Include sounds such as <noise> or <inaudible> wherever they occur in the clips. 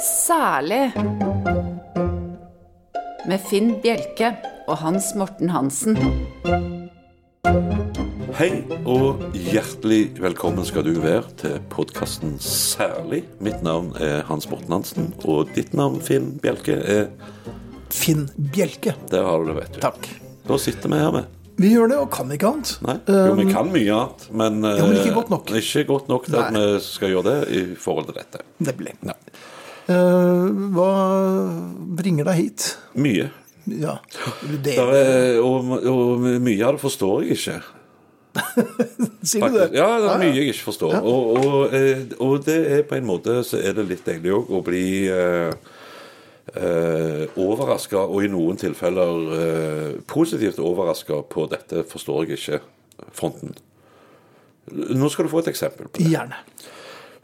Særlig med Finn Bjelke og Hans Morten Hansen. Hei og hjertelig velkommen skal du være til podkasten Særlig. Mitt navn er Hans Morten Hansen, og ditt navn, Finn Bjelke, er Finn Bjelke. Der har du det, vet du. Takk. Da sitter vi her med. Vi gjør det, og kan ikke annet. Nei, jo, vi kan mye annet, men, Um, Ja, men ikke eh, godt nok. Ikke godt nok til at vi skal gjøre det i forhold til dette. Det ble. Ja. Eh, hva bringer deg hit? Mye. Ja, det, er, og, og mye av det forstår jeg ikke. <laughs> Sier du det? Ja, det er mye jeg ikke forstår. Ja. Og, og, eh, og det er på en måte så er det litt deilig òg å bli eh, eh, overraska, og i noen tilfeller eh, positivt overraska på dette forstår jeg ikke-fronten. Nå skal du få et eksempel på det. Gjerne.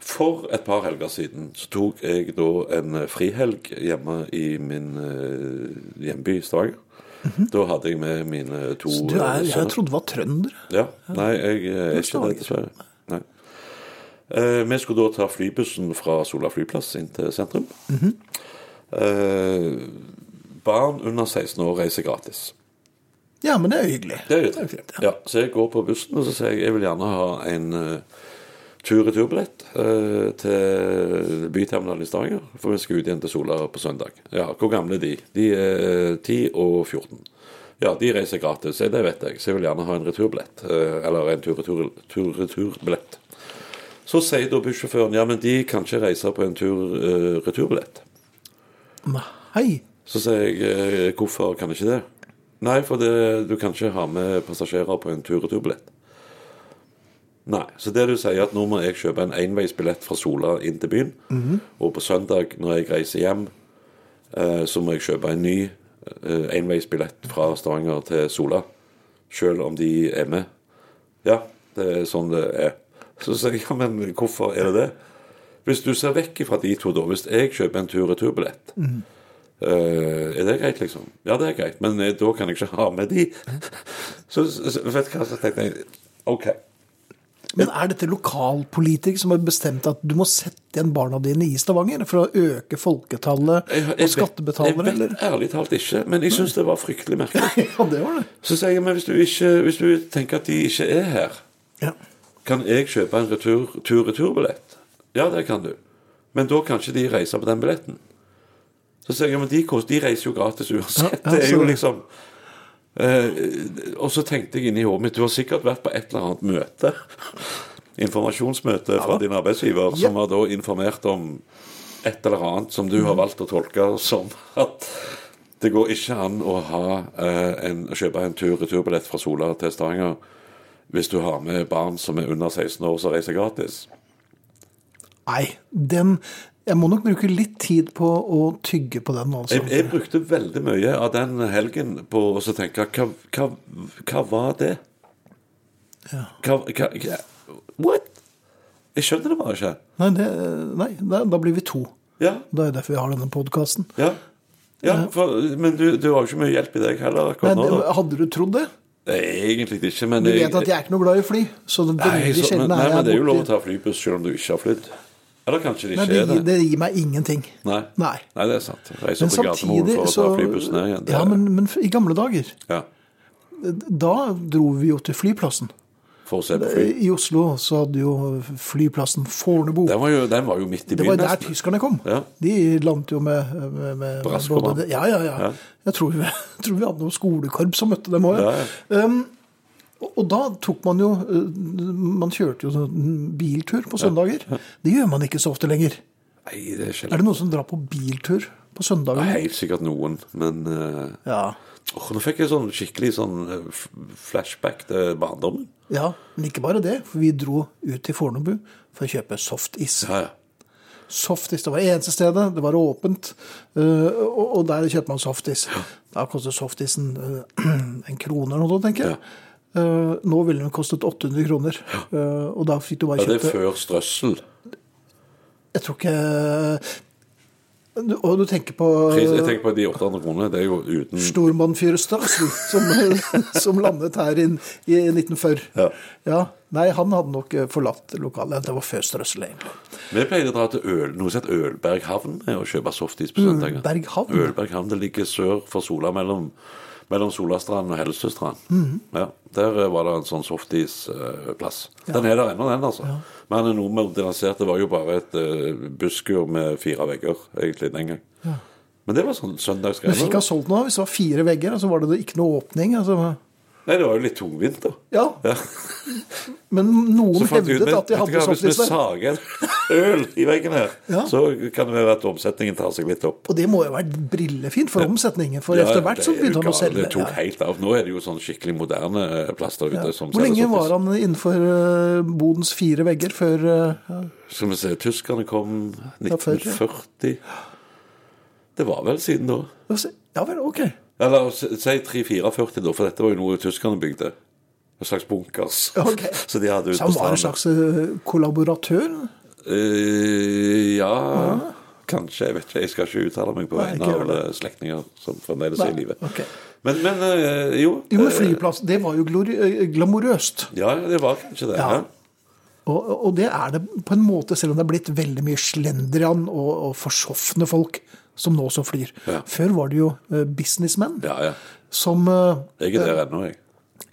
For et par helger siden så tok jeg da en frihelg hjemme i min eh, hjemby Stavanger. Da hadde jeg med mine to så Du er, eh, jeg trodde du var trønder. Ja. Nei, jeg er ikke det, dessverre. Nei. Eh, vi skulle da ta flybussen fra Sola flyplass inn til sentrum. eh, barn under 16 år reiser gratis. Ja, men det er hyggelig. Det er jo er fint, ja. Så jeg går på bussen og så sier jeg jeg vil gjerne ha en tur-retur-billett eh, til byterminalen i Stavanger. For vi skal ut igjen til Sola på søndag. Ja, Hvor gamle er de? De er 10 og 14. Ja, de reiser gratis, det vet jeg. Så jeg vil gjerne ha en returbillett. eh, eller en tur-retur- tur-returbillett. Så sier da bussjåføren ja, men de kan ikke reise på en tur-returbillett. Nei. Så sier jeg eh, hvorfor kan jeg ikke det? Nei, for det, du kan ikke ha med passasjerer på en tur-returbillett. Nei, så det du sier at nå må jeg kjøpe en enveisbillett fra Sola inn til byen, og på søndag når jeg reiser hjem, eh, så må jeg kjøpe en ny eh, enveisbillett fra Stavanger til Sola, selv om de er med. Ja, det er sånn det er. Så sier jeg, ja, men hvorfor er det det? Hvis du ser vekk fra de to da, hvis jeg kjøper en tur-returbillett, Eh, er det greit, liksom? Ja, det er greit, men eh, da kan jeg ikke ha med de. <laughs> Så, så vet du hva, så tenkte jeg OK. Men er dette lokalpolitikere som har bestemt at du må sette igjen barna dine i Stavanger for å øke folketallet og skattebetalere, jeg vet ærlig talt ikke, men jeg syns det var fryktelig merkelig. <laughs> Ja, det var det. Så sier jeg, men hvis du, ikke, hvis du tenker at de ikke er her, Ja. kan jeg kjøpe en retur, tur-returbillett? Ja, det kan du. Men da kan ikke de reise på den billetten. Så sier jeg, men de, de reiser jo gratis uansett. Ja, ja, det er jo liksom Og så tenkte jeg inni hodet mitt Du har sikkert vært på et eller annet møte. <laughs> Informasjonsmøte fra din arbeidsgiver, som har da informert om et eller annet som du har valgt å tolke som at det går ikke an å ha eh, en, kjøpe en tur-returbillett fra Sola til Stavanger hvis du har med barn som er under 16 år som reiser gratis. Nei, den Jeg må nok bruke litt tid på å tygge på den, altså. Jeg, jeg brukte veldig mye av den helgen på å så tenke hva, hva, hva var det? Ja. Hva, hva, What? Jeg skjønner det bare ikke. Nei, det, nei da, da blir vi to. Ja, Det er derfor vi har denne podkasten. ja. ja for, men du, du har jo ikke mye hjelp i deg heller akkurat nå. da. Hadde du trodd det? Nei, Egentlig ikke, men Du vet at jeg er ikke noe glad i fly, så det er Nei, veldig sjelden men, nei, er men det er jo lov å ta flybuss selv om du ikke har flydd. Eller kanskje det Nei, ikke det, er det. det gir meg ingenting. Nei. Nei. Nei, det er sant. Reiser Men til Gardermoen for å ta flybussen ned igjen. det Ja, men, men i gamle dager, ja, da dro vi jo til flyplassen. for å se på fly. I Oslo så hadde jo flyplassen Fornebu. Den var jo, den var jo midt i byen. Det var der nesten. tyskerne kom. Ja. De landet jo med, med, med både Ja, ja, ja. Ja. Jeg tror vi, <laughs> tror vi hadde noen skolekorps som møtte dem òg. Ja, ja. Um, og da tok man jo uh, Man kjørte jo sånn biltur på søndager. Det gjør man ikke så ofte lenger. Nei, det er Er det noen som drar på biltur på søndager? Helt sikkert noen, men uh, Ja. oh, Nå fikk jeg sånn skikkelig sånn eh, flashback til barndommen. ja. Men ikke bare det, for vi dro ut til Fornebu for å kjøpe softis. Ja, ja. Softis, Det var det eneste stedet. Det var åpent. uh, og, og der kjøpte man softis. Da kostet softisen uh, <clears throat> en krone eller noe, tenker jeg. Uh, nå ville den kostet 800 kroner. Uh, og da fikk du bare ja, det er før strøssel. Jeg tror ikke Du- Og du tenker på Pris, jeg tenker på de 800 kronene. Det er jo uten Stormann Fyrstasen, som, <laughs> som landet her inn, i 1940. Ja. Nei, han hadde nok eh, forlatt lokalet. Det var før Strøssel, egentlig. Vi pleier å dra til Øl, noe som heter Ølberghavn og kjøpe softis på søndager. Ølberghavn? Ølberghavn, Det ligger sør for Sola, mellom, mellom Solastrand og Hellesøstrand. Mhm. Ja, der eh, var det en sånn softisplass. Den er der ennå, den, altså. Men han er noe modernisert. Det var jo bare et uh, busskur med fire vegger egentlig den gang. Men det var sånn Men Du fikk ha solgt noe? Hvis det var fire vegger, så var det ikke noe åpning? Altså. Nei, det var jo litt tungvint, da. Ja, Ja. men noen hevdet men, at de hadde hva, Hvis vi sager en øl i veggen her, Ja. så kan det være at omsetningen tar seg litt opp. Og det må jo være brillefint for omsetningen, for Ja, etter hvert så begynte han å selge. Det tok helt av. Nå er det jo sånn skikkelig moderne plaster plass der ute. som Hvor lenge var han innenfor eh, bodens fire vegger før eh, Skal vi se, tyskerne kom Ja, før, ja. 1940. Det var vel siden da. Ja vel, ok. Eller si 344, da, for dette var jo noe tyskerne bygde. En slags bunkers. Okay. ok. <laughs> Så de hadde ute Så han var en slags eh, kollaboratør? Uh, ja Kanskje. Jeg vet ikke. Jeg skal ikke uttale meg på vegne av slektninger som fremdeles er i live. ok. Men, men eh, jo. Jo, men flyplass, det var jo glamorøst. Ja, det var kanskje det. Ja. Ja. Og, og det er det på en måte, selv om det er blitt veldig mye slendrian og, og forsofne folk som nå også flyr. Ja. Før var det jo eh, businessmenn ja, ja. som, eh, Jeg er der ennå, jeg.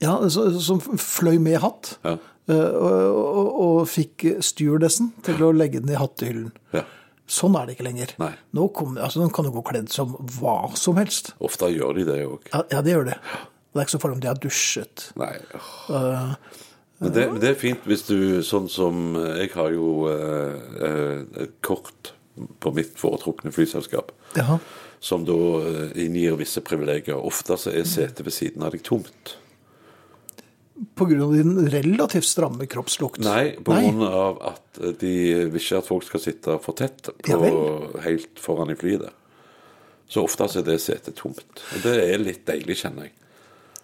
ja, som fløy med hatt. Ja. eh, Og, og, og fikk stewardessen til å legge den i hattehyllen. ja. Sånn er det ikke lenger. Nei. Nå, kom, altså, nå kan jo gå kledd som hva som helst. Ofte gjør de det òg. Ja, ja, det gjør det. Det er ikke så farlig om de har dusjet. Nei. Uh, Men det, det er fint hvis du Sånn som Jeg har jo uh, uh, kort på mitt foretrukne flyselskap. Jaha. Som da eh, inngir visse privilegier. Ofte så er setet ved siden av deg tomt. Av din relativt stramme kroppslukt. Nei, av at de vil ikke at folk skal sitte for tett på, Ja helt foran i flyet. Så ofte så er det setet tomt. Og det er litt deilig, kjenner jeg.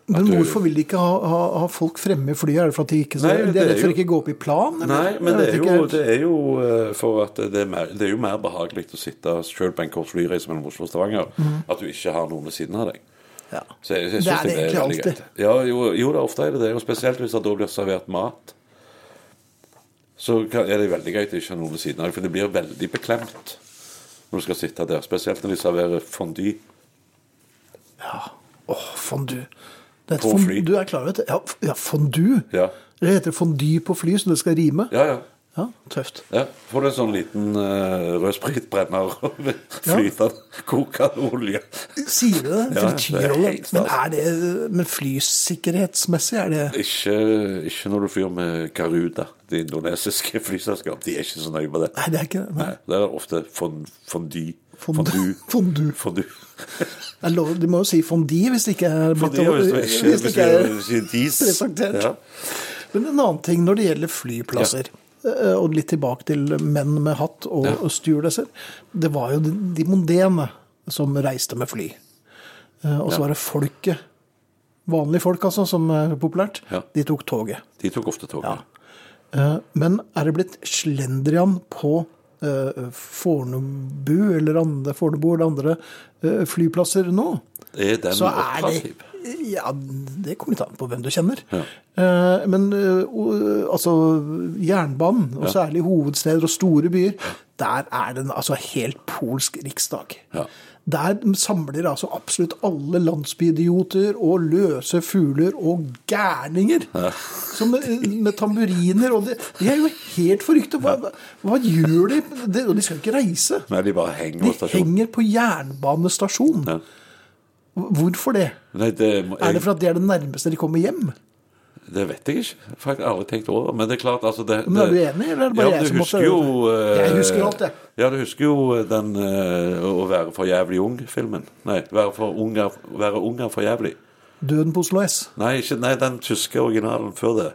Men hvorfor vil de ikke ha, ha, ha folk fremme i flyet? Er det for at de ikke Nei, det er er for ikke å gå opp i plan? eller? Nei, men det er, jo, det er jo eh, for at det er, mer, det er jo mer behagelig å sitte sjøl på en kort flyreise mellom Oslo og Stavanger, at du ikke har noen ved siden av deg. Ja. Så jeg, jeg Det er det egentlig alltid. Ja, jo, jo, det er ofte er det det, og spesielt hvis det da blir servert mat. Så er det veldig greit å ikke ha noen ved siden av deg, for det blir veldig beklemt når du skal sitte der. Spesielt når de serverer fondy. Åh, fondue. På fly. Du er klar over det? Ja, ja fondue. Ja. Det heter fondy på fly, så det skal rime. Ja, ja. Ja, tøft. ja. Får du en sånn liten uh, rødspritbrenner og flytende kokende olje. Sier du det? Ja, det er Frityrolje. helt Men er det Men flysikkerhetsmessig, er det Ikke, ikke når du flyr med Karuda. det indonesiske flyselskap. De er ikke så nøye med det. Nei, det er ikke det. Nei. Nei, det er ofte fond, fondy. Fondue. Fondue. Fondue. Lover, de må jo si fondi hvis det ikke er blitt du er du presentert. Ja. Men en annen ting når det gjelder flyplasser, Ja. og litt tilbake til menn med hatt og, Ja. og stewardesser, det var jo de, de mondene som reiste med fly. Eh, Og så var det folket, vanlige folk altså, som er populært, de tok toget. De tok ofte toget. Eh, Men er det blitt slendrian på eh, Fornebu eller andre, Fornebu eller andre eh, flyplasser nå? Er så er det Ja, det kommer litt an på hvem du kjenner. Ja. Eh, Men eh, altså jernbanen, og særlig hovedsteder og store byer, der er det en altså, helt polsk riksdag. Ja. Der samler altså absolutt alle landsbyidioter og løse fugler og gærninger. Som med, med tamburiner. Og det, de er jo helt forrykte. Hva, hva, gjør de? de? De skal ikke reise. Nei, de bare henger på stasjonen. henger på jernbanestasjonen. Ja. Hvorfor det? Nei, det, jeg... Er det for at det er det nærmeste de kommer hjem? det vet jeg ikke. Faktisk aldri tenkt over. Men det er klart, altså det, Men er du enig, eller er det bare ja, jeg som måtte husker jo eh, Jeg husker alt, jeg. Ja, du husker jo den uh, Å være for jævlig ung-filmen. Nei, være, for ung er, være ung er for jævlig. Døden på Oslo S. Nei, ikke, nei, den tyske originalen før det.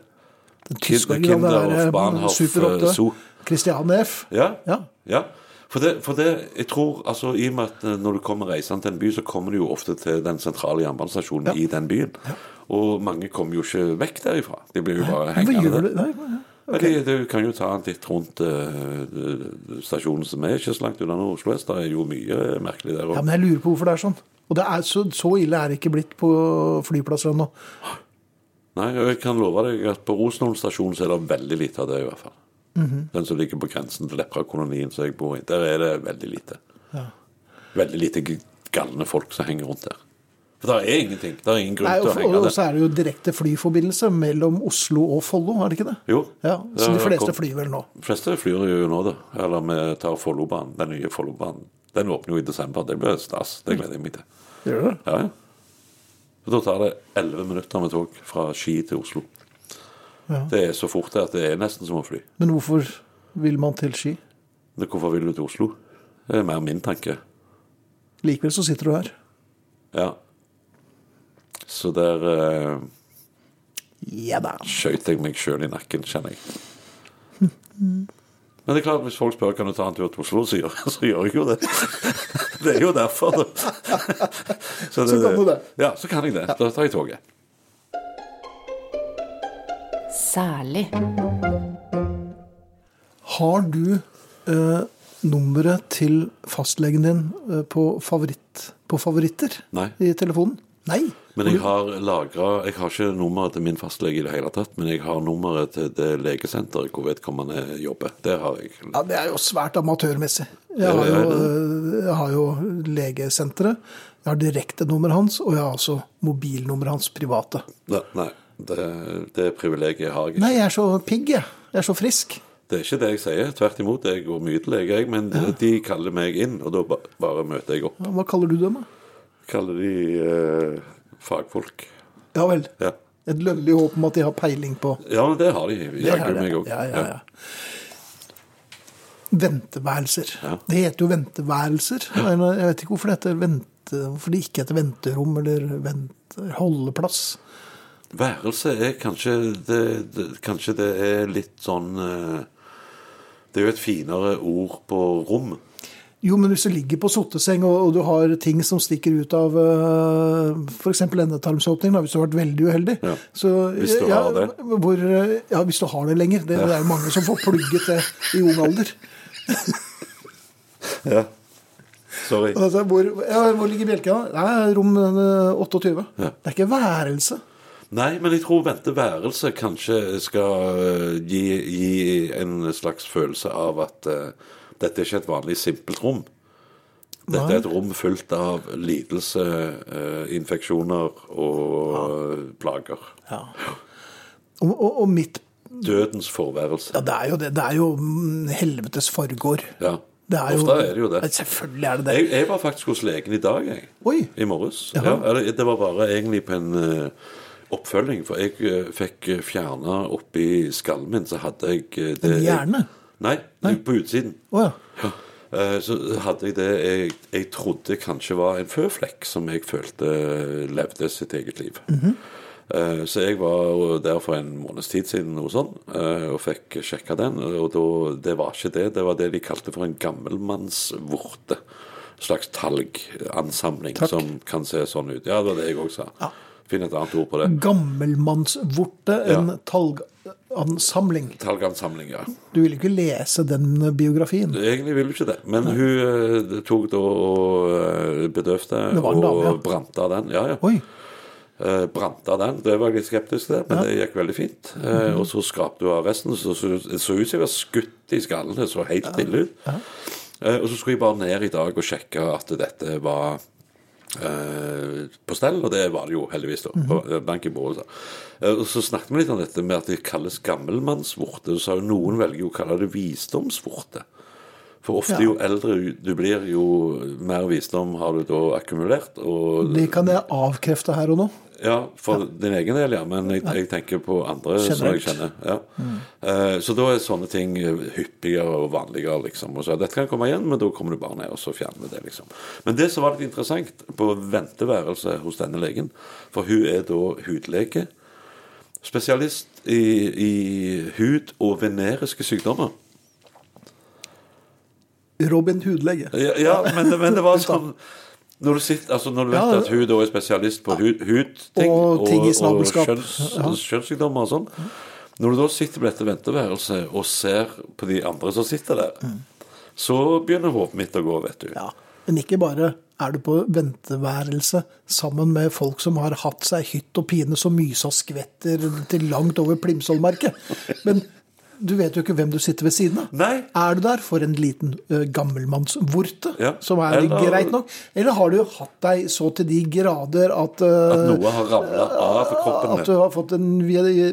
Den tyske originalen er Super 8. eh, F. Ja. Ja. ja. For, det, for det, jeg tror, altså I og med at eh, når du kommer reisende til en by, så kommer du jo ofte til den sentrale jernbanestasjonen Ja. i den byen. Og mange kommer jo ikke vekk derifra. De blir jo bare hengende der. du? Nei, Ja, de- Du kan jo ta en titt rundt uh, stasjonen som er ikke så langt unna Oslo S. Det er jo mye merkelig der Ja, men jeg lurer på hvorfor det er sånn. Og det er så, så ille er det ikke blitt på flyplasser ennå. Nei, jeg kan love deg at på Rosenholm stasjon så er det veldig lite av det, i hvert fall. Mhm. Den som ligger på grensen til Lepra-kolonien som jeg bor i, der er det veldig lite. Ja. Veldig lite galne folk som henger rundt der. For det er ingenting. Det er ingen grunn Nei, til å henge og så er det jo direkte flyforbindelse mellom Oslo og Follo, er det ikke det? Jo. Ja, Så de fleste flyr vel nå. De fleste flyr jo nå, da. Eller vi tar Follobanen, den nye Follobanen. Den åpner jo i desember. Det blir stas. Det gleder jeg meg til. Gjør det? Ja, ja. Og da tar det elleve minutter med tog fra Ski til Oslo. Ja. Det er så fort at det er nesten som å fly. Men hvorfor vil man til Ski? Hvorfor vil du til Oslo? Det er mer min tanke. Likevel så sitter du her. Ja. Så der eh, Ja skjøt jeg meg sjøl i nakken, kjenner jeg. Men det er klart, hvis folk spør kan du ta en tur til Oslo, så gjør, <laughs> så gjør jeg jo det. <laughs> Det er jo derfor. Så, det, Så kan du det. Ja, så kan jeg det. Da tar jeg toget. Særlig. Har du eh, nummeret til fastlegen din eh, på, favoritt, på favoritter Nei. i telefonen? Nei. Men jeg har lagra Jeg har ikke nummeret til min fastlege i det hele tatt, men jeg har nummeret til det legesenteret hvor vedkommende jobber. Det har jeg. Ja, Det er jo svært amatørmessig. Jeg har jo, eh, jeg har jo legesenteret, jeg har direktenummeret hans, og jeg har også mobilnummeret hans private. Nei, nei det, det privilegiet har jeg ikke. Nei, jeg er så pigg, jeg. Jeg er så frisk. Det er ikke det jeg sier. Tvert imot, jeg går mye til lege, jeg. Men de kaller meg inn, og da bare møter jeg opp. Ja, Hva kaller du dem? da? Kaller de eh, fagfolk. Ja vel. Ja. Et lønnlig håp om at de har peiling på ja, men det har de. Jaggu meg òg. Ja, ja, ja. Venteværelser. Ja. Det heter jo venteværelser. Jeg vet ikke hvorfor det, heter vente, hvorfor det ikke heter venterom eller vente, holdeplass. Værelse er kanskje det, det, Kanskje det er litt sånn eh, Det er jo et finere ord på rom. Jo, men hvis du ligger på sotteseng og, og du har ting som stikker ut av f.eks. endetarmsåpning, da, hvis du har vært veldig uheldig Ja. så, Hvis du ja, har det. Hvor, eh, ja, hvis du har det lenger. Det, det er jo mange som får plugget det i ung alder. <laughs> Ja. Sorry. Altså, hvor, ja, hvor ligger bjelka? Det er rom eh, 28. Ja. Det er ikke værelse. Nei, men jeg tror vente værelse kanskje skal eh, gi, gi en slags følelse av at uh, dette er ikke et vanlig simpelt rom. Dette er et rom fullt av lidelse, uh, infeksjoner og plager. Ja. Og, og, og mitt Dødens forværelse. Ja, det er jo det. Det er jo mm, helvetes forgård. Ja. Det er jo, Ofte er det jo det. Selvfølgelig er det det. Jeg, jeg var faktisk hos legen i dag, jeg. Oi. I morges. Ja, det var bare egentlig på en eh, oppfølging. For jeg uh, fikk fjerna oppi skallen min, så hadde jeg eh, det En hjerne? Nei, på utsiden. Oh, ja. Ja. Eh, Så hadde jeg det jeg, jeg trodde kanskje var en føflekk som jeg følte levde sitt eget liv. Eh, Så jeg var der for en måneds tid siden noe sånn, eh, og fikk sjekka den. Og da, det var ikke det. Det var det de kalte for en gammelmannsvorte. Slags talgansamling som kan se sånn ut. Ja, det var det jeg òg sa. Ja. Finn et annet ord på det. Gammelmannsvorte, en Ja. talgansamling. Talgansamling, ja. Du vil ikke lese den biografien? Egentlig ville du ikke det, men hun eh, tok da og eh, bedøvde og ja. og branta den. Ja, ja. Oi. Brant av den. Det var jeg litt skeptisk til, men det gikk veldig fint. Eh, og så skrapte hun av resten, så så det så ut som jeg var skutt i skallen. Det så helt stille ut. Eh, og så skulle jeg bare ned i dag og sjekke at dette var eh, på stell, og det var det jo heldigvis. da, på eh, Bank i bordet. så. Eh, og så snakket vi litt om dette med at det kalles gammelmannsvorte. Så sa jo noen velger jo å kalle det visdomsvorte. For ofte Ja. jo eldre du blir, jo mer visdom har du da akkumulert. Og Det kan jeg avkrefte her og nå. Ja, for din egen del, ja. Men jeg, jeg tenker på andre som jeg kjenner. Ja. Eh, så da er sånne ting hyppigere og vanligere, liksom. Og så dette kan komme igjen, men da kommer du bare ned, og så fjerner det, liksom. Men det som var litt interessant på venteværelse hos denne legen, for hun er da hudlege, spesialist i, i hud- og veneriske sykdommer. Robin Hudlege. Ja, ja men, men det var <laughs> sånn når du, sitter, altså når du vet Ja, at hun da er spesialist på hud, hudting Og ting i og kjønns, Ja. kjønnssykdommer og sånn Når du da sitter på dette venteværelset og ser på de andre som sitter der, Mm. så begynner håpet mitt å gå, vet du. Ja, men ikke bare er du på venteværelse sammen med folk som har hatt seg hytt og pine så mysa skvetter til langt over Plimsollmerket. Men du vet jo ikke hvem du sitter ved siden av. Nei. Er du der for en liten uh, gammelmannsvorte, Ja, som er eller- greit nok? Eller har du hatt deg så til de grader at, uh, At noe har ramla av kroppen at du har fått en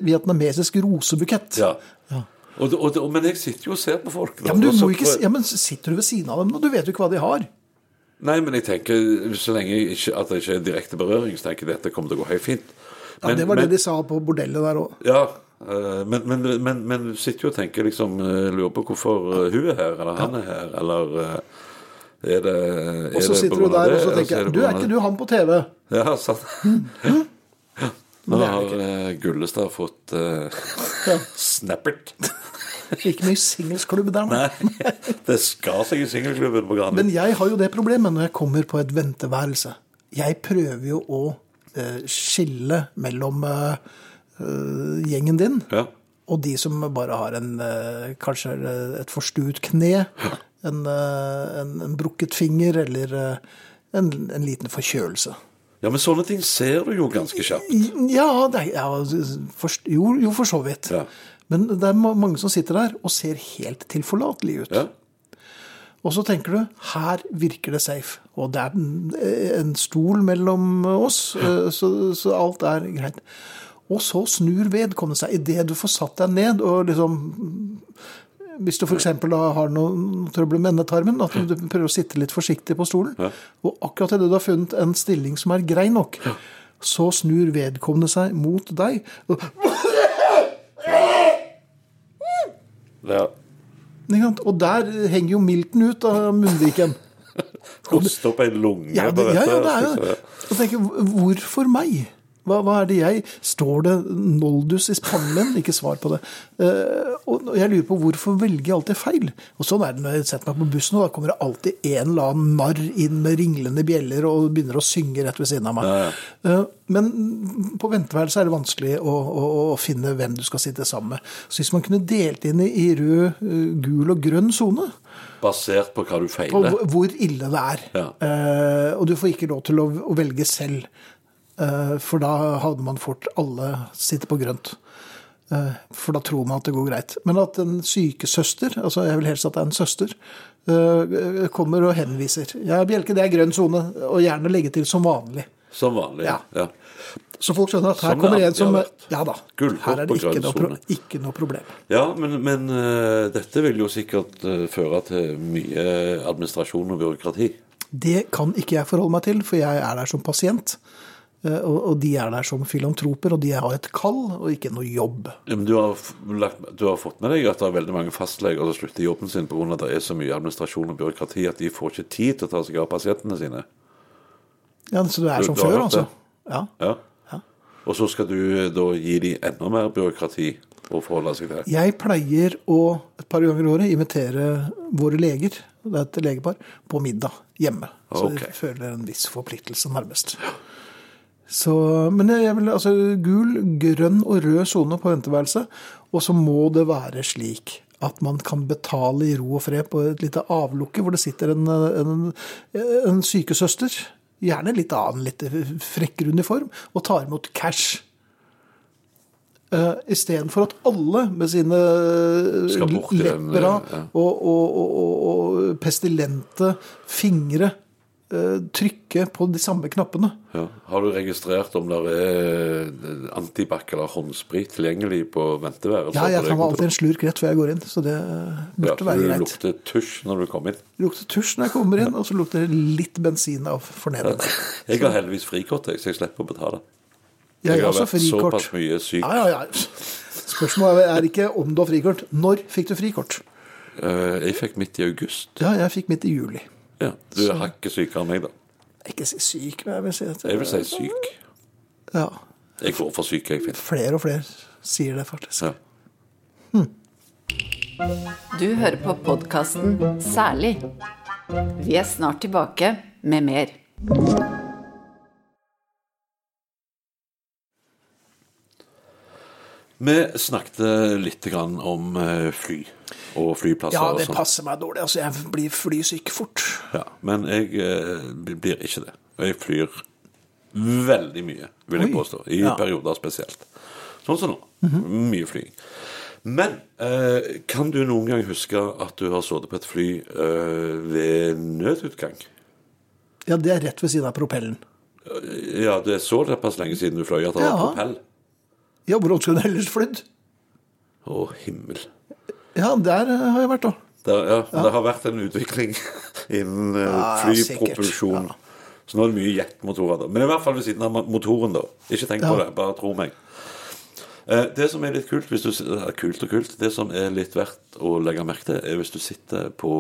vietnamesisk rosebukett? Ja. Og, og, og, men jeg sitter jo og ser på folk. da, Ja, men, du ikke, ja, men sitter du ved siden av dem, nå? du vet jo ikke hva de har? Nei, men jeg tenker så lenge ikke, at det ikke er direkte berøring, så tenker jeg dette kommer til å gå helt fint. Ja, det var det de sa på bordellet der òg. Ja, men, men, men, men du sitter jo og tenker liksom eh, Lurer på hvorfor eh, hun er her, eller han er her, eller eh, er det er Og så sitter du der og så tenker er jeg Du er ikke du han på TV? Ja, sant. Ja. Nå har eh, Gullestad fått uh, <laughs> snappert. Ikke mye singelsklubb der, nei. Nei, det skal seg i singelklubben på Granvik. Men jeg har jo det problemet når jeg kommer på et venteværelse. Jeg prøver jo å uh, skille mellom eh, eh, gjengen din Ja. og de som bare har en eh, kanskje et forstuet kne, en, eh, en, en brukket finger eller eh, en, en liten forkjølelse. ja, men sånne ting ser du jo ganske kjapt. Ja, det er, ja for, jo, jo, for så vidt. Ja. Men det er mange som sitter der og ser helt tilforlatelige ut. Ja. Og så tenker du her virker det safe. Og det er en, stol mellom oss, eh, så, så alt er greit. Og så snur vedkommende seg idet du får satt deg ned og liksom Hvis du f.eks. har noe trøbbel med endetarmen, at du prøver å sitte litt forsiktig på stolen. Og akkurat idet du har funnet en stilling som er grei nok, så snur vedkommende seg mot deg. Og, ja. og der henger jo milten ut av munnviken. <laughs> Hoste opp ei lunge Ja, det, ja, det er jo det. Og tenker, Hvorfor meg? Hva, hva er det jeg Står det noldus i spannen Ikke svar på det. Uh, og jeg lurer på hvorfor velger jeg alltid feil? Og sånn er det når jeg setter meg på bussen, og da kommer det alltid en eller annen narr inn med ringlende bjeller og begynner å synge rett ved siden av meg. Eh, men på venteværelset er det vanskelig å, å, å finne hvem du skal sitte sammen med. Så hvis man kunne delt inn i, i rød, eh, gul og grønn sone Basert på hva du feiler. hvor- hvor ille det er. Ja. Uh, og du får ikke lov til å, å velge selv, for da hadde man fort alle sitte på grønt. Eh, for da tror man at det går greit. Men at en sykesøster, altså jeg vil helst at det er en søster, eh, kommer og henviser. Ja, Bjelke, det er grønn sone, og gjerne legge til som vanlig. Som vanlig. Ja. Ja. Så folk skjønner at her Som kommer en som. Ja da, her er det ikke noe, ikke noe problem. Ja, men, men uh, dette vil jo sikkert eh, føre til mye administrasjon og byråkrati. Det kan ikke jeg forholde meg til, for jeg er der som pasient. Eh, Og de er der som filantroper, og de har et kall og ikke noe jobb. Ja, Men du har, lagt, du har fått med deg at det er veldig mange fastleger som slutter jobben sin pga. at det er så mye administrasjon og byråkrati at de får ikke tid til å ta seg av pasientene sine. Ja, Så du er Du- som du før, altså? det? Ja. Ja. Og så skal du da gi dem enda mer byråkrati å forholde seg til. Jeg pleier å et par ganger i året invitere våre leger, det er et legepar, på middag hjemme. Så okay. jeg føler en viss forpliktelse, nærmest. Så, men jeg vil altså gul, grønn og rød sone på venteværelset. Og så må det være slik at man kan betale i ro og fred på et lite avlukke hvor det sitter en, en, en sykesøster, gjerne litt annen, litt frekkere uniform, og tar imot cash. Uh, Istedenfor at alle med sine den, leppera ja. og, og, og, og, pestilente fingre eh, trykke på de samme knappene. Ja. Har du registrert om det er eh, antibac eller håndsprit tilgjengelig på venteværelset? Ja, jeg tar meg alltid en slurk rett før jeg går inn, så det burde ja, burde greit. være du lukter tusj når du kommer inn. Det lukter tusj når jeg kommer inn, og så lukter det litt bensin av fornedring. Jeg har heldigvis frikort, så jeg slipper å betale. Jeg Jeg har også vært frikort. såpass mye syk. Ja, ja, ja. Spørsmålet er ikke om du har frikort. Når fikk du frikort? Eh, Jeg fikk midt i august. Ja, jeg fikk midt i juli. Ja, Du er hakket sykere enn meg, da. Ikke si syk, men jeg vil si at Jeg vil si syk. Ja, Jeg går for syk, jeg, Finn. flere og flere sier det, faktisk. Ja. Du hører på podkasten Særlig. Vi er snart tilbake med mer. Vi snakket litt grann om eh, fly og flyplasser. Ja, det passer meg dårlig. Altså, jeg blir flysyk fort. Ja, men jeg eh, blir ikke det. Jeg flyr veldig mye, vil jeg Oi. påstå. I Ja. Perioder spesielt. Sånn som nå. Mye flying. Men eh, kan du noen gang huske at du har sittet på et fly eh, ved nødutgang? Ja, det er rett ved siden av propellen. Ja, det er såpass lenge siden du fløy at det var propell. Ja, hvordan skulle hun ellers flydd? Å, himmel. Ja, der eh, har jeg vært, da. Der, ja, det har vært en utvikling <laughs> innen Ja, flypropulsjon. Ja, Så nå er det mye jetmotorer. da. Men i hvert fall ved siden av motoren, da. Ikke tenk på det, bare tro meg. Eh, Det som er litt kult, hvis du, kult og kult, det som er litt verdt å legge merke til, er hvis du sitter på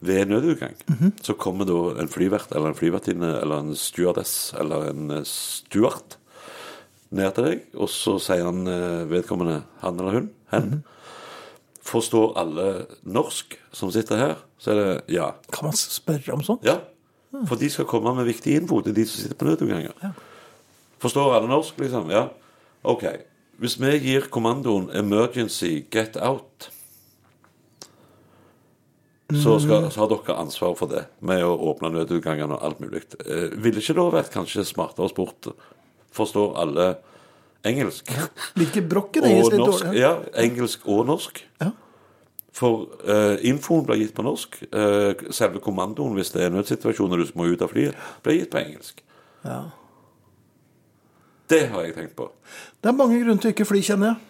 ved nødutgang, Mhm. så kommer da en flyvert eller en flyvertinne eller en stewardess eller en stuart ned til deg, og så sier han eh, vedkommende, han eller hun, hen, Mhm. forstår alle norsk som sitter her, så er det ja. Kan man spørre om sånt? Ja, for de skal komme med viktig info til de som sitter på nødutganger. Forstår alle norsk, liksom? Ja. Ok. Hvis vi gir kommandoen 'emergency get out', så, skal, så har dere ansvar for det, med å åpne nødutgangene og alt mulig. Eh, ville ikke da vært kanskje smartere sport? Forstår alle engelsk? Virker brokken engelsk litt norsk, dårlig? ja, engelsk og norsk. Ja. For uh, infoen blir gitt på norsk. Uh, selve kommandoen, hvis det er nødsituasjoner du må ut av flyet, blir gitt på engelsk. Ja. Det har jeg tenkt på. Det er mange grunner til å ikke fly, kjenner jeg.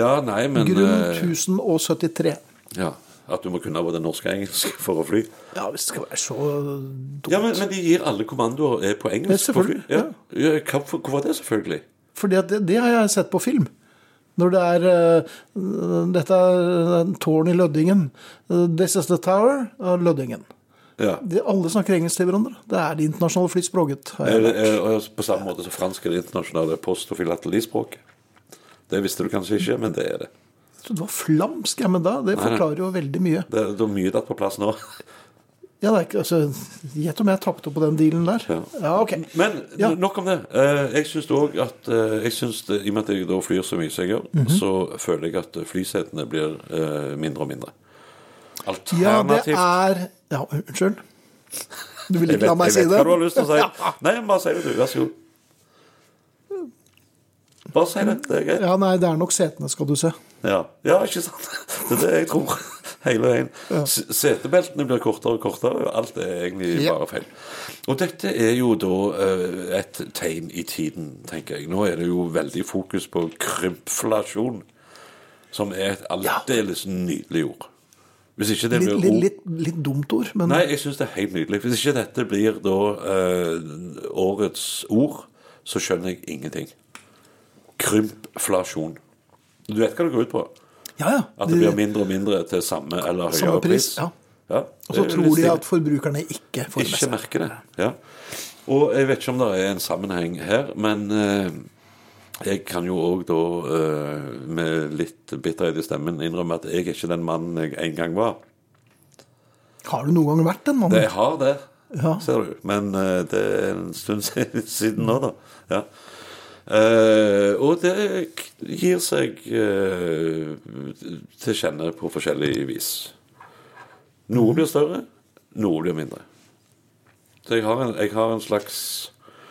Ja, nei, men Grunn eh, 1073. ja, At du må kunne både norsk og engelsk for å fly. Ja, hvis det skal være så dumt. Ja, men, men de gir alle kommandoer er på engelsk. på fly. Ja. Ja, Hvorfor hvorfor det, selvfølgelig? Fordi det, det har jeg sett på film. Når det er uh, Dette er tårn i Lødingen. Eh, This is the tower av Lødingen. Ja. De, alle snakker engelsk til hverandre. Det er det internasjonale Er det, er, på samme måte som fransk er det internasjonale post- og filatelispråket. Det visste du kanskje ikke, men det er det. Så det var flamsk, ja, men da, det forklarer jo veldig mye. Det det er mye datt på plass nå. Ja, det er ikke, altså, Gjett om jeg tapte på den dealen der. Ja. Ja, ok. Men Ja. nok om det. Eh, Jeg syns òg at eh, jeg synes det, I og med at jeg da flyr så mye som jeg gjør, Mhm. så føler jeg at flysetene blir eh, mindre og mindre. Alternativt Ja, det er Ja, unnskyld. Du vil ikke ikke la meg si det? jeg vet hva du har lyst til å si. <laughs> Nei, bare si det, du. Vær så god. Bare si det. Det er greit. Ja, nei, det er nok setene, skal du se. Ja, ja ikke sant? <laughs> Det er det jeg tror. Hele veien. Ja. Setebeltene blir kortere og kortere, alt er egentlig Ja. bare feil. Og dette er jo da eh, et tegn i tiden, tenker jeg. Nå er det jo veldig fokus på krympflasjon, som er et aldeles nydelig ord. Hvis ikke det blir litt, litt, litt dumt ord, men Nei, jeg syns det er helt nydelig. Hvis ikke dette blir da eh, årets ord, så skjønner jeg ingenting. Krympflasjon. Du vet hva det går ut på? ja, ja. At det blir mindre og mindre til samme eller høyere Samme pris, pris? ja. Ja, Og så tror de at forbrukerne ikke får med Ikke seg. merker det. Ja. Og jeg vet ikke om det er en sammenheng her, men eh, jeg kan jo òg da, eh, med litt bitterhet i stemmen, innrømme at jeg er ikke den mannen jeg en gang var. Har du noen gang vært den mannen? Det jeg har det, Ja. ser du. Men eh, det er en stund <laughs> siden nå, da. Ja. Eh, og det gir seg uh, til kjenne på forskjellig vis. Noe blir større, noe blir mindre. Så jeg har en, jeg har en slags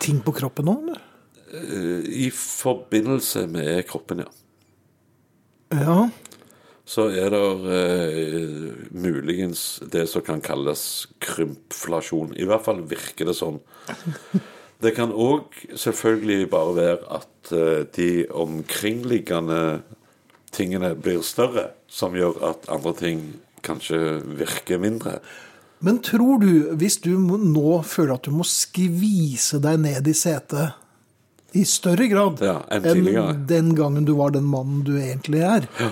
Ting på kroppen nå, eller? eh, I forbindelse med kroppen, ja. Ja. så er det muligens det som kan kalles krympflasjon. I hvert fall virker det sånn. Det kan òg selvfølgelig bare være at eh, de omkringliggende tingene blir større, som gjør at andre ting kanskje virker mindre. Men tror du, hvis du nå føler at du må skvise deg ned i setet i større grad Ja, enn enn, den gangen du var den mannen du egentlig er ja.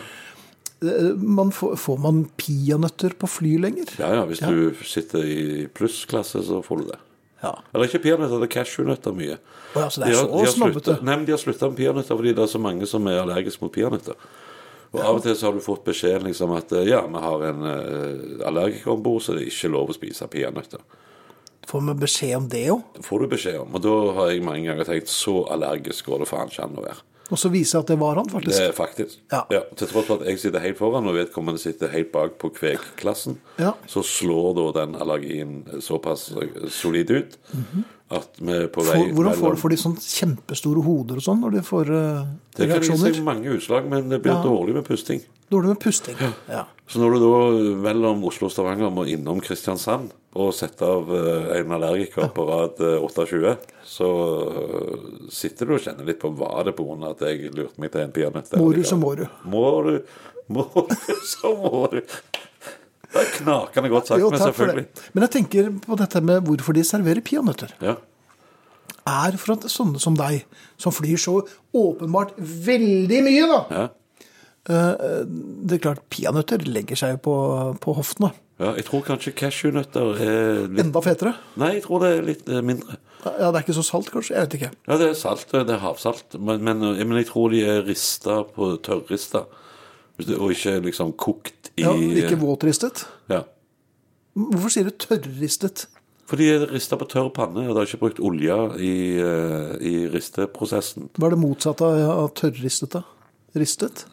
man får, får man peanøtter på fly lenger? Ja, ja, hvis du sitter i plussklasse, så får du det. Ja. Eller ikke peanøtter, det er cashewnøtter mye. Oh, ja, så det De er har- så snobbete. Nei, men de har slutta med peanøtter fordi det er så mange som er allergiske mot peanøtter. Og Av og til så har du fått beskjeden liksom at eh, ja, vi har en uh, allergiker om bord, så det er ikke lov å spise peanøtter. Får vi beskjed om det òg? Det får du beskjed om. Og da har jeg mange ganger tenkt så allergisk går det faen ikke an å være. Og så viser jeg at det var han, faktisk. Det er faktisk. Ja. til tross for at jeg sitter helt foran, og vedkommende sitter helt bak på kvegklassen, Ja. så slår da den allergien såpass solid ut at vi er på vei for, hvordan får, får de sånn kjempestore hoder og sånn når de får uh, Det kan gi reaksjoner? seg mange utslag, men det blir Ja. dårlig med pusting. Dårlig med pusting. Ja. Så når du da mellom Oslo og Stavanger må innom Kristiansand og sette av eh, en allergiker på rad eh, 28, så eh, sitter du og kjenner litt på var det pga. at jeg lurte meg til en peanøtt. Må du, så må du. Må du, må du, <laughs> så må du. Det er knakende godt sagt, Jo, men selvfølgelig. Men jeg tenker på dette med hvorfor de serverer peanøtter. Ja. Er for at sånne som deg, som flyr så åpenbart veldig mye, da Ja. Det er klart, peanøtter legger seg på, på hoftene. ja, jeg tror kanskje cashewnøtter er litt Enda fetere. Nei, jeg tror det er litt eh, mindre. Ja, det er ikke så salt, kanskje? Jeg vet ikke. Ja, det er salt, det er havsalt, men, men, men jeg tror de er rista på tørrrista, og ikke liksom kokt i Ja, ikke våtristet. Ja. Hvorfor sier du tørrristet? Fordi de er rista på tørr panne, og de har ikke brukt olje i, eh, i risteprosessen. Hva er det motsatte av av tørrristet, da? Ristet?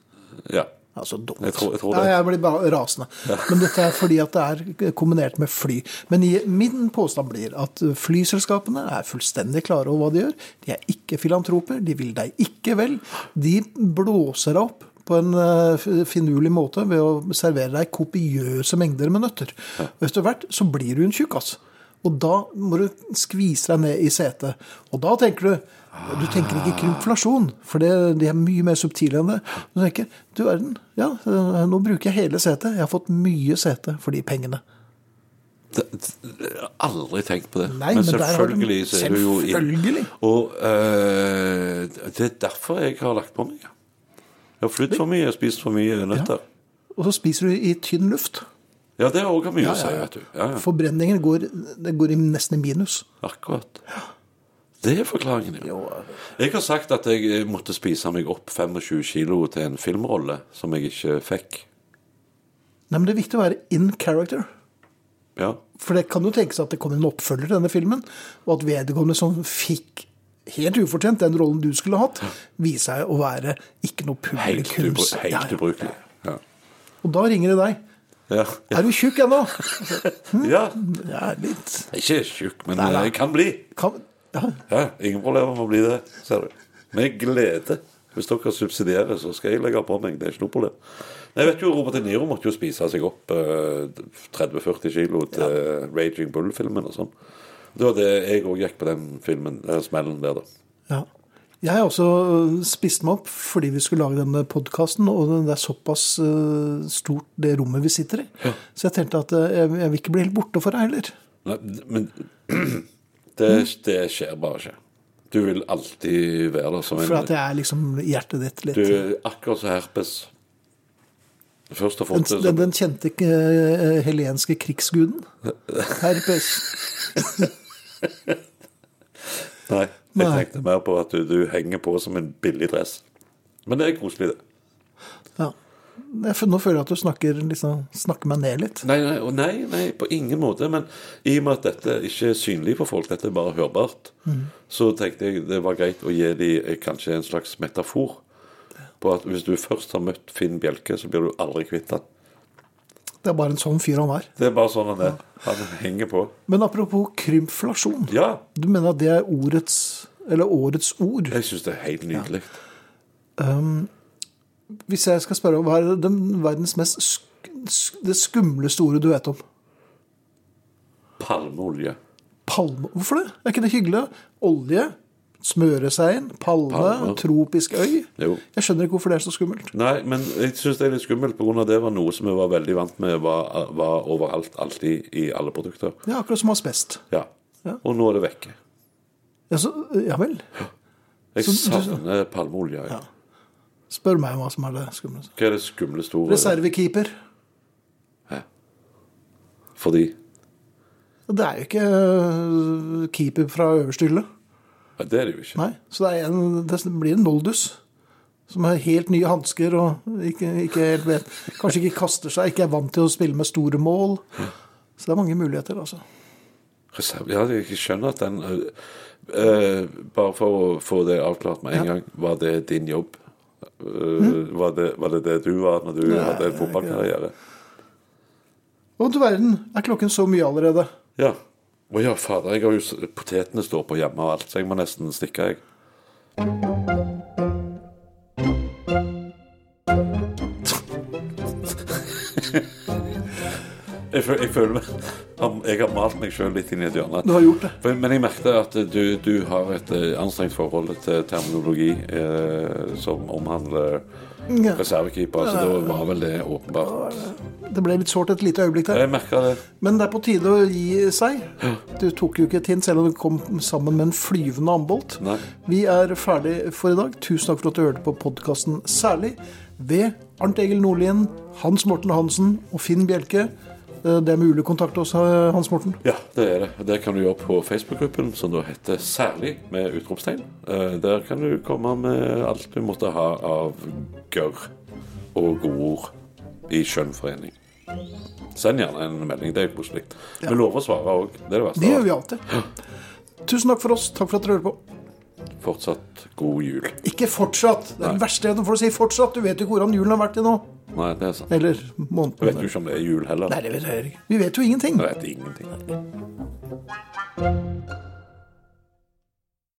Ja. Altså dumt. Jeg tror- jeg tror det. Ja, jeg blir bare rasende. Men dette er fordi at det er kombinert med fly. Men min påstand blir at flyselskapene er fullstendig klare over hva de gjør. De er ikke filantroper, de vil deg ikke vel. De blåser deg opp på en eh, finurlig måte ved å servere deg kopiøse mengder med nøtter. Og etter hvert så blir du en tjukkas. Og da må du skvise deg ned i setet. Og da tenker du Du tenker ikke krympflasjon, for det, de er mye mer subtile enn det. Du tenker du verden, ja, eh, nå bruker jeg hele setet. Jeg har fått mye sete for de pengene. Det, det, aldri tenkt på det. Nei, men men selvfølgelig så er du jo inn-. Og øh, det er derfor jeg har lagt på meg. Jeg har flydd for mye, jeg har spist for mye nøtter. Og så spiser du i tynn luft. Ja, det har òg mye Ja, å si, vet du. Ja, ja. Forbrenningen går, det går i nesten i minus. Akkurat. Det er forklaringen. Ja. Jeg har sagt at jeg måtte spise meg opp 25 kilo til en filmrolle som jeg ikke fikk. Nei, men Det er viktig å være in character. Ja. For det kan jo tenkes at det kommer en oppfølger til denne filmen, og at vedkommende som fikk helt ufortjent den rollen du skulle hatt, viser seg å være ikke noe Helt, ubru publikums... helt Ja, ja. ubrukelig. Ja. Og da ringer det deg. Ja. Er du tjukk ennå? <laughs> ja. Jeg er litt Ikke tjukk, men Nei, nei. jeg kan bli. kan... ja. Ja, Ingen problemer med å bli det, ser du. Med glede. Hvis dere subsidierer, så skal jeg legge på meg. Det er ikke noe problem. Jeg vet jo, Robert De Niro måtte jo spise seg opp eh, 30-40 kilo til Raging Bull-filmen og sånn. Det var det jeg òg gikk på den filmen, den smellen der, da. Ja. Jeg har også øh, spist meg opp fordi vi skulle lage denne podkasten, og det er såpass øh, stort det rommet vi sitter i. Så jeg tenkte at øh, jeg, jeg vil ikke bli helt borte for deg heller. Nei, men <clears throat> det, det skjer bare ikke. Du vil alltid være der som en For at jeg er liksom hjertet ditt litt. Du akkurat som herpes. Først har Den, den, den kjente uh, helenske krigsguden. <laughs> Herpes. <laughs> <laughs> Nei, jeg tenkte mer på at du, du henger på som en billig dress. Men det er koselig, det. Ja. Nå føler jeg at du snakker, liksom, snakker meg ned litt. Nei, nei, nei, nei, på ingen måte. Men i og med at dette ikke er synlig for folk, dette er bare hørbart, så tenkte jeg det var greit å gi de eh, kanskje en slags metafor. På at hvis du først har møtt Finn Bjelke, så blir du aldri kvitt han. Det er bare en sånn fyr han er. Det er bare sånn han er. Han henger på. Men apropos krymflasjon. Ja, Du mener at det er årets, eller årets ord? jeg syns det er helt nydelig. Hvis jeg skal spørre, hva er den verdens mest sk sk det skumleste ordet du vet om? Palmeolje. Palme. Hvorfor det? Er ikke det hyggelig? Olje, smøre seg inn, palme, Palme. tropisk øy. Jo. Jeg skjønner ikke hvorfor det er så skummelt. Nei, men jeg syns det er litt skummelt pga. det var noe som vi var veldig vant med var, var overalt, alltid, i alle produkter. Ja, akkurat som asbest. Ja. Ja. Og nå er det vekke. Ja, så, ja vel. Jeg Så du- savner palmeolje. Ja. Spør meg hva som er det skumleste. Hva er det skumleste ordet? Reservekeeper. Hæ? Fordi Det er jo ikke øh, keeper fra øverste hylle. Ja, Det er det jo ikke. Nei, så det, en, det blir en noldus. Som har helt nye hansker og ikke, ikke helt vet Kanskje ikke kaster seg, ikke er vant til å spille med store mål. Så det er mange muligheter, altså. Reserve, ja, jeg skjønner at den uh, Bare for å få det avklart med en Ja. gang. Var det din jobb? Øh, var, det, var det det du var når du Nei, hadde fotballkarriere? Å, du verden, er klokken så mye allerede? Ja. Å ja, fader. Jeg har jo Potetene står på hjemme og alt, så jeg må nesten stikke, jeg. Jeg, føl, jeg føler Jeg har malt meg sjøl litt inn i et hjørne. Du har gjort det. For- Men jeg merket at du, du har et eh, anstrengt forhold til terminologi eh, som omhandler Ja. reservekeeper. Så da var vel det åpenbart. Det ble litt sårt et lite øyeblikk der. Jeg merka det. Men det er på tide å gi seg. Du tok jo ikke et hint, selv om du kom sammen med en flyvende ambolt. Nei. Vi er ferdig for i dag. Tusen takk for at du hørte på podkasten Særlig ved Arnt Egil Nordlien, Hans Morten Hansen og Finn Bjelke. Eh, Det er mulig å kontakte oss, eh, Hans Morten. Ja, det er det. Det kan du gjøre på Facebook-gruppen, som da heter Særlig med utropstegn. Eh, Der kan du komme med alt du måtte ha av gørr og godord i skjønnforening. Send gjerne en melding, det er jo Ja. Vi lover å svare òg. Det er det verste. Det gjør vi alltid. Tusen takk for oss. Takk for at dere hører på. Fortsatt god jul. Ikke fortsatt. Det er den verste jeg får si fortsatt. Du vet jo ikke hvordan julen har vært til nå. Nei, det er sant. Eller Jeg vet jo ikke om det er jul heller. Nei, det vet jeg ikke. Vi vet jo ingenting. Jeg vet ingenting.